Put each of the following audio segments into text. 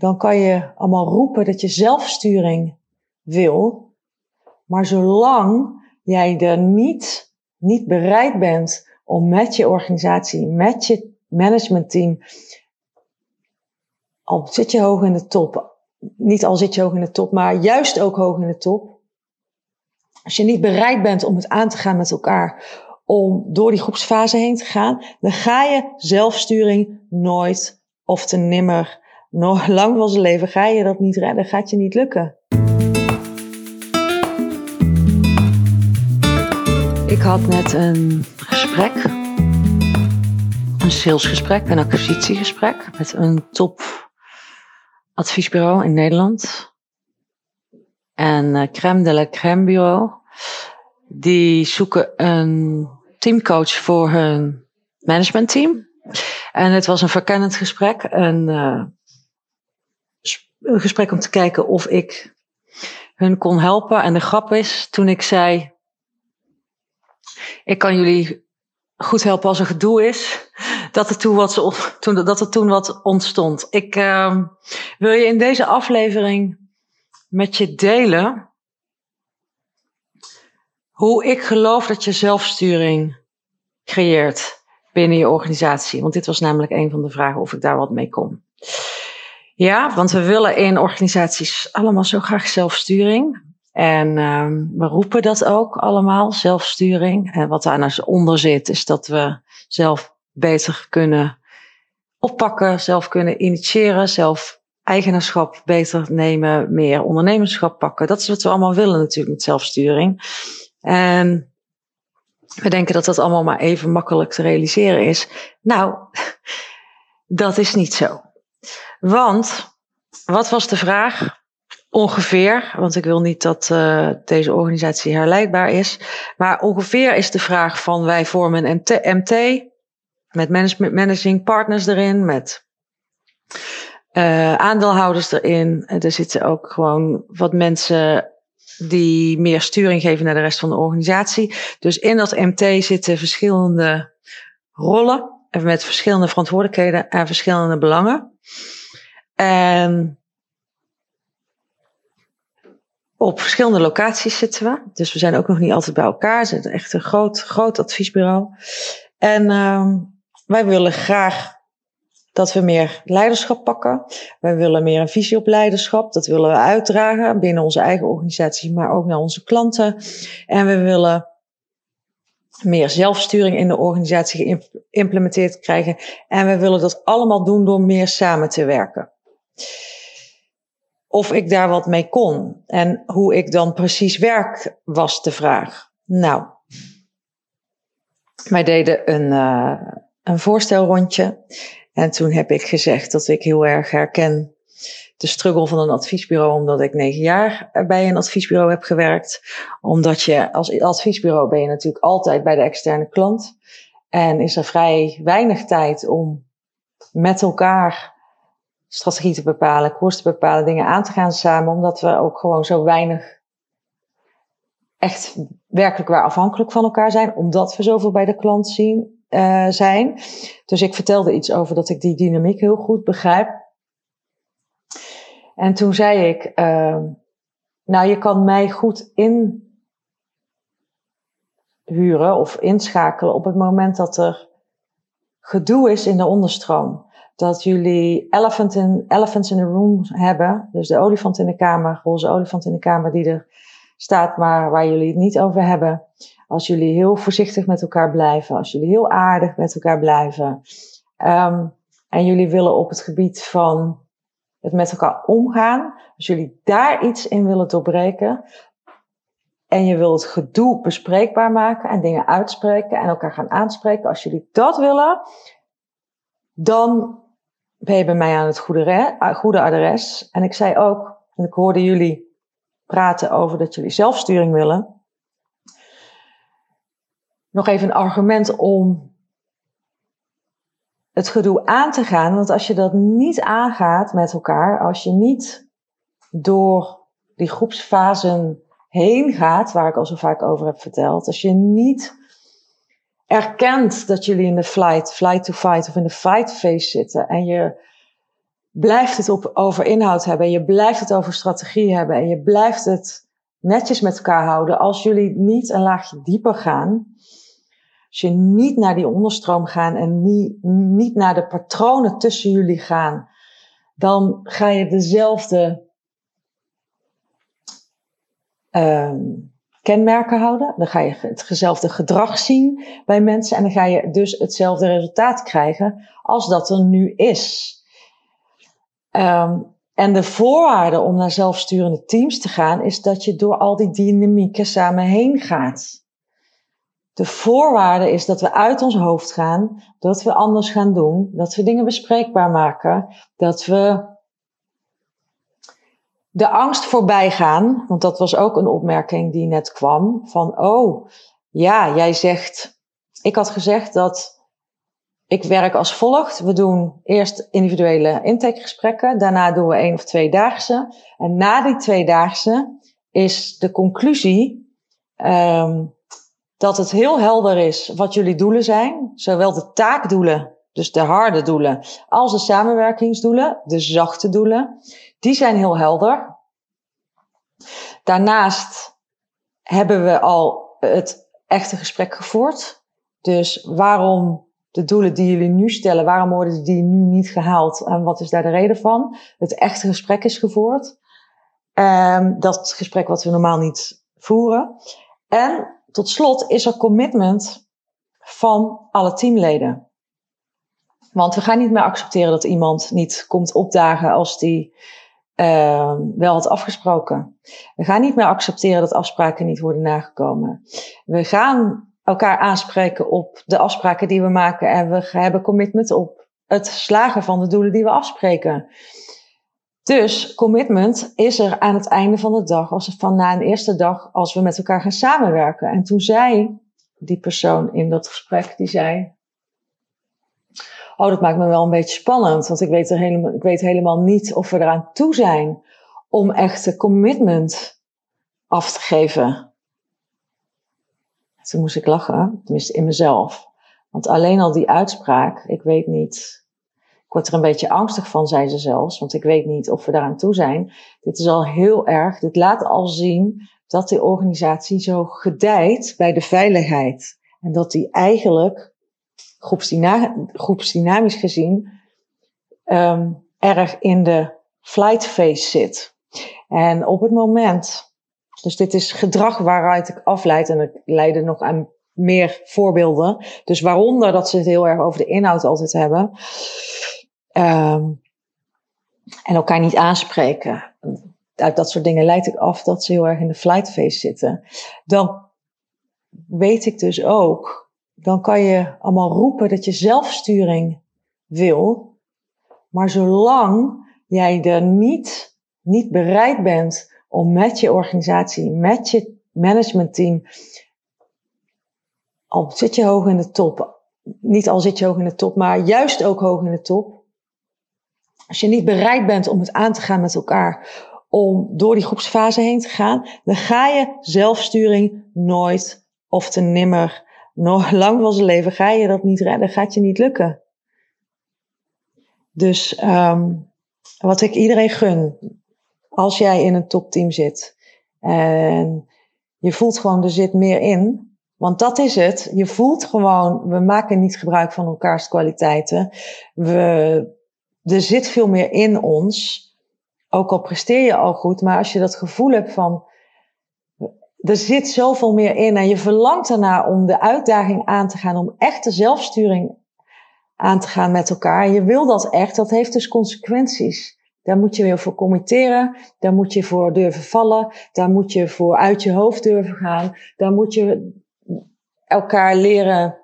dan kan je allemaal roepen dat je zelfsturing wil. Maar zolang jij er niet, niet bereid bent om met je organisatie, met je managementteam, al zit je hoog in de top, niet al zit je hoog in de top, maar juist ook hoog in de top. Als je niet bereid bent om het aan te gaan met elkaar, om door die groepsfase heen te gaan, dan ga je zelfsturing nooit of te nimmer, nog lang van zijn leven, ga je dat niet redden, gaat je niet lukken. Ik had net een gesprek, een salesgesprek, een acquisitiegesprek met een top adviesbureau in Nederland. En uh, crème de la crème bureau. Die zoeken een teamcoach voor hun managementteam. En het was een verkennend gesprek. Een, uh, een gesprek om te kijken of ik hun kon helpen. En de grap is, toen ik zei, ik kan jullie goed helpen als er gedoe is, dat er toen wat, toen, dat er toen wat ontstond. Ik uh, wil je in deze aflevering met je delen hoe ik geloof dat je zelfsturing creëert binnen je organisatie. Want dit was namelijk een van de vragen of ik daar wat mee kom. Ja, want we willen in organisaties allemaal zo graag zelfsturing. En um, we roepen dat ook allemaal, zelfsturing. En wat daar nou onder zit, is dat we zelf beter kunnen oppakken, zelf kunnen initiëren, zelf eigenaarschap beter nemen, meer ondernemerschap pakken. Dat is wat we allemaal willen natuurlijk met zelfsturing. En we denken dat dat allemaal maar even makkelijk te realiseren is. Nou, dat is niet zo. Want, wat was de vraag? Ongeveer, want ik wil niet dat uh, deze organisatie herleidbaar is. Maar ongeveer is de vraag van wij vormen een MT met management, managing partners erin, met uh, aandeelhouders erin. Er zitten ook gewoon wat mensen die meer sturing geven naar de rest van de organisatie. Dus in dat MT zitten verschillende rollen met verschillende verantwoordelijkheden en verschillende belangen. En op verschillende locaties zitten we. Dus we zijn ook nog niet altijd bij elkaar. We zijn echt een groot, groot adviesbureau. En uh, wij willen graag dat we meer leiderschap pakken. Wij willen meer een visie op leiderschap. Dat willen we uitdragen binnen onze eigen organisatie, maar ook naar onze klanten. En we willen meer zelfsturing in de organisatie geïmplementeerd krijgen. En we willen dat allemaal doen door meer samen te werken. Of ik daar wat mee kon en hoe ik dan precies werk, was de vraag. Nou, wij deden een, uh, een voorstelrondje. En toen heb ik gezegd dat ik heel erg herken de struggle van een adviesbureau, omdat ik negen jaar bij een adviesbureau heb gewerkt. Omdat je als adviesbureau ben je natuurlijk altijd bij de externe klant. En is er vrij weinig tijd om met elkaar strategie te bepalen, koers te bepalen, dingen aan te gaan samen, omdat we ook gewoon zo weinig echt werkelijk waar afhankelijk van elkaar zijn, omdat we zoveel bij de klant zien, uh, zijn. Dus ik vertelde iets over dat ik die dynamiek heel goed begrijp. En toen zei ik, uh, nou je kan mij goed inhuren of inschakelen op het moment dat er gedoe is in de onderstroom. Dat jullie elephants in the room hebben, dus de olifant in de kamer, roze olifant in de kamer die er staat, maar waar jullie het niet over hebben. Als jullie heel voorzichtig met elkaar blijven, als jullie heel aardig met elkaar blijven. Um, en jullie willen op het gebied van het met elkaar omgaan, als jullie daar iets in willen doorbreken. En je wilt het gedoe bespreekbaar maken en dingen uitspreken en elkaar gaan aanspreken. Als jullie dat willen, dan ben je bij mij aan het goede, goede adres. En ik zei ook, en ik hoorde jullie praten over dat jullie zelfsturing willen nog even een argument om het gedoe aan te gaan. Want als je dat niet aangaat met elkaar, als je niet door die groepsfasen heen gaat, waar ik al zo vaak over heb verteld, als je niet erkent dat jullie in de flight, flight to fight of in de fight phase zitten en je blijft het op, over inhoud hebben. En je blijft het over strategie hebben. En je blijft het netjes met elkaar houden. Als jullie niet een laagje dieper gaan. Als je niet naar die onderstroom gaat en niet, niet naar de patronen tussen jullie gaan. Dan ga je dezelfde um, kenmerken houden. Dan ga je hetzelfde gedrag zien bij mensen. En dan ga je dus hetzelfde resultaat krijgen als dat er nu is. Um, en de voorwaarde om naar zelfsturende teams te gaan, is dat je door al die dynamieken samen heen gaat. De voorwaarde is dat we uit ons hoofd gaan, dat we anders gaan doen, dat we dingen bespreekbaar maken, dat we de angst voorbij gaan, want dat was ook een opmerking die net kwam, van oh, ja, jij zegt, ik had gezegd dat ik werk als volgt. We doen eerst individuele intakegesprekken. Daarna doen we één of tweedaagse. En na die tweedaagse is de conclusie um, dat het heel helder is wat jullie doelen zijn. Zowel de taakdoelen, dus de harde doelen, als de samenwerkingsdoelen, de zachte doelen. Die zijn heel helder. Daarnaast hebben we al het echte gesprek gevoerd. Dus waarom de doelen die jullie nu stellen, waarom worden die nu niet gehaald en wat is daar de reden van? Het echte gesprek is gevoerd. Um, dat gesprek wat we normaal niet voeren. En tot slot is er commitment van alle teamleden. Want we gaan niet meer accepteren dat iemand niet komt opdagen als die uh, wel had afgesproken. We gaan niet meer accepteren dat afspraken niet worden nagekomen. We gaan elkaar aanspreken op de afspraken die we maken. En we hebben commitment op het slagen van de doelen die we afspreken. Dus commitment is er aan het einde van de dag, als van na een eerste dag, als we met elkaar gaan samenwerken. En toen zei die persoon in dat gesprek, die zei, oh dat maakt me wel een beetje spannend, want ik weet, er helemaal, ik weet helemaal niet of we eraan toe zijn om echte commitment af te geven. Toen moest ik lachen, tenminste in mezelf. Want alleen al die uitspraak, ik weet niet. Ik word er een beetje angstig van, zei ze zelfs, want ik weet niet of we daaraan toe zijn. Dit is al heel erg. Dit laat al zien dat de organisatie zo gedijt bij de veiligheid. En dat die eigenlijk, groepsdynamisch gezien, um, erg in de flight phase zit. En op het moment dus dit is gedrag waaruit ik afleid en ik leidde nog aan meer voorbeelden. Dus waaronder dat ze het heel erg over de inhoud altijd hebben. Um, en elkaar niet aanspreken. Uit dat soort dingen leid ik af dat ze heel erg in de flight phase zitten. Dan weet ik dus ook, dan kan je allemaal roepen dat je zelfsturing wil. Maar zolang jij er niet, niet bereid bent om met je organisatie, met je managementteam, al zit je hoog in de top, niet al zit je hoog in de top, maar juist ook hoog in de top. Als je niet bereid bent om het aan te gaan met elkaar, om door die groepsfase heen te gaan, dan ga je zelfsturing nooit of te nimmer, nog lang van zijn leven, ga je dat niet redden, gaat je niet lukken. Dus um, wat ik iedereen gun, als jij in een topteam zit en je voelt gewoon, er zit meer in. Want dat is het. Je voelt gewoon, we maken niet gebruik van elkaars kwaliteiten. We, er zit veel meer in ons. Ook al presteer je al goed, maar als je dat gevoel hebt van, er zit zoveel meer in en je verlangt ernaar om de uitdaging aan te gaan, om echte zelfsturing aan te gaan met elkaar. En je wil dat echt, dat heeft dus consequenties. Daar moet je weer voor committeren. Daar moet je voor durven vallen. Daar moet je voor uit je hoofd durven gaan. Daar moet je elkaar leren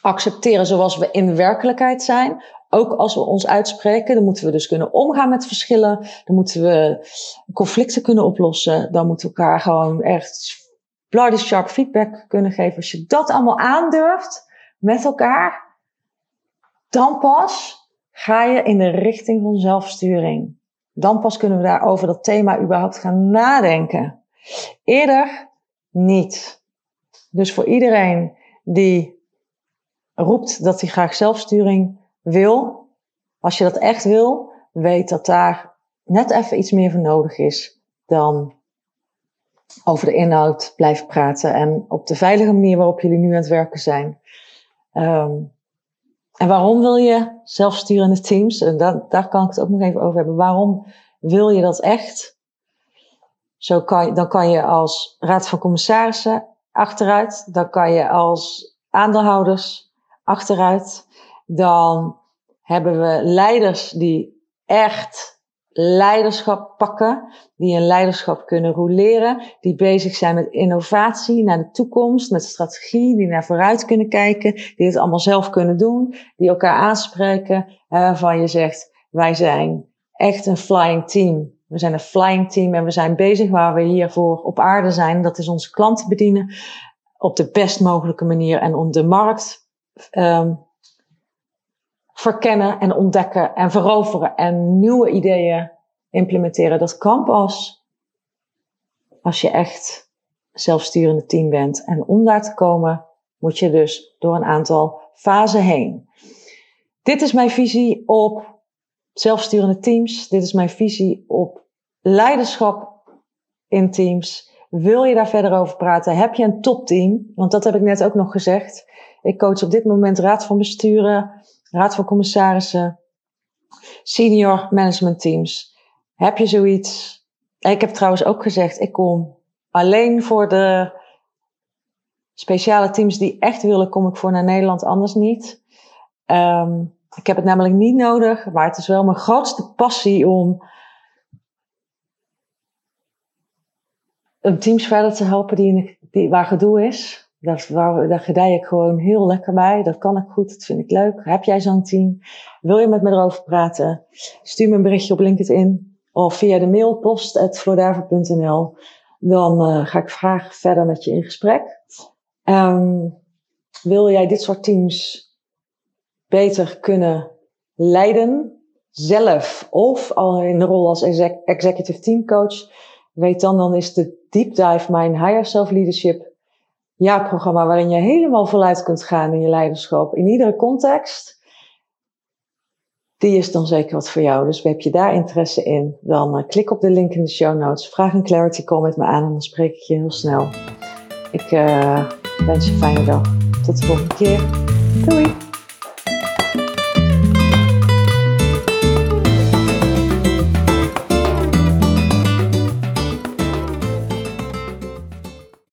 accepteren zoals we in werkelijkheid zijn. Ook als we ons uitspreken, dan moeten we dus kunnen omgaan met verschillen. Dan moeten we conflicten kunnen oplossen. Dan moeten we elkaar gewoon echt bloody sharp feedback kunnen geven. Als je dat allemaal aandurft met elkaar, dan pas ga je in de richting van zelfsturing. Dan pas kunnen we daar over dat thema überhaupt gaan nadenken. Eerder niet. Dus voor iedereen die roept dat hij graag zelfsturing wil, als je dat echt wil, weet dat daar net even iets meer voor nodig is dan over de inhoud blijven praten en op de veilige manier waarop jullie nu aan het werken zijn. Ehm, en waarom wil je zelfsturende teams? En daar, daar kan ik het ook nog even over hebben. Waarom wil je dat echt? Zo kan, dan kan je als raad van commissarissen achteruit. Dan kan je als aandeelhouders achteruit. Dan hebben we leiders die echt leiderschap pakken, die een leiderschap kunnen roleren, die bezig zijn met innovatie naar de toekomst, met strategie, die naar vooruit kunnen kijken, die het allemaal zelf kunnen doen, die elkaar aanspreken, waarvan je zegt, wij zijn echt een flying team. We zijn een flying team en we zijn bezig waar we hiervoor op aarde zijn. Dat is onze klanten bedienen op de best mogelijke manier en om de markt um, verkennen en ontdekken en veroveren en nieuwe ideeën implementeren. Dat kan pas als je echt zelfsturende team bent. En om daar te komen moet je dus door een aantal fasen heen. Dit is mijn visie op zelfsturende teams. Dit is mijn visie op leiderschap in teams. Wil je daar verder over praten? Heb je een topteam? Want dat heb ik net ook nog gezegd. Ik coach op dit moment raad van besturen, raad van commissarissen, senior management teams. Heb je zoiets? Ik heb trouwens ook gezegd, ik kom alleen voor de speciale teams die echt willen, kom ik voor naar Nederland, anders niet. Um, ik heb het namelijk niet nodig, maar het is wel mijn grootste passie om teams verder te helpen die, die, waar gedoe is. Dat, waar, daar gedij ik gewoon heel lekker bij. Dat kan ik goed, dat vind ik leuk. Heb jij zo'n team? Wil je met me erover praten? Stuur me een berichtje op LinkedIn of via de mail. Dan uh, ga ik graag verder met je in gesprek. Um, wil jij dit soort teams beter kunnen leiden, zelf of al in de rol als executive team coach? Weet dan, dan is de Deep Dive mijn Higher Self Leadership jaarprogramma waarin je helemaal voluit kunt gaan in je leiderschap in iedere context. Die is dan zeker wat voor jou. Dus heb je daar interesse in, dan uh, klik op de link in de show notes. Vraag een clarity call met me aan en dan spreek ik je heel snel. Ik uh, wens je een fijne dag. Tot de volgende keer. Doei!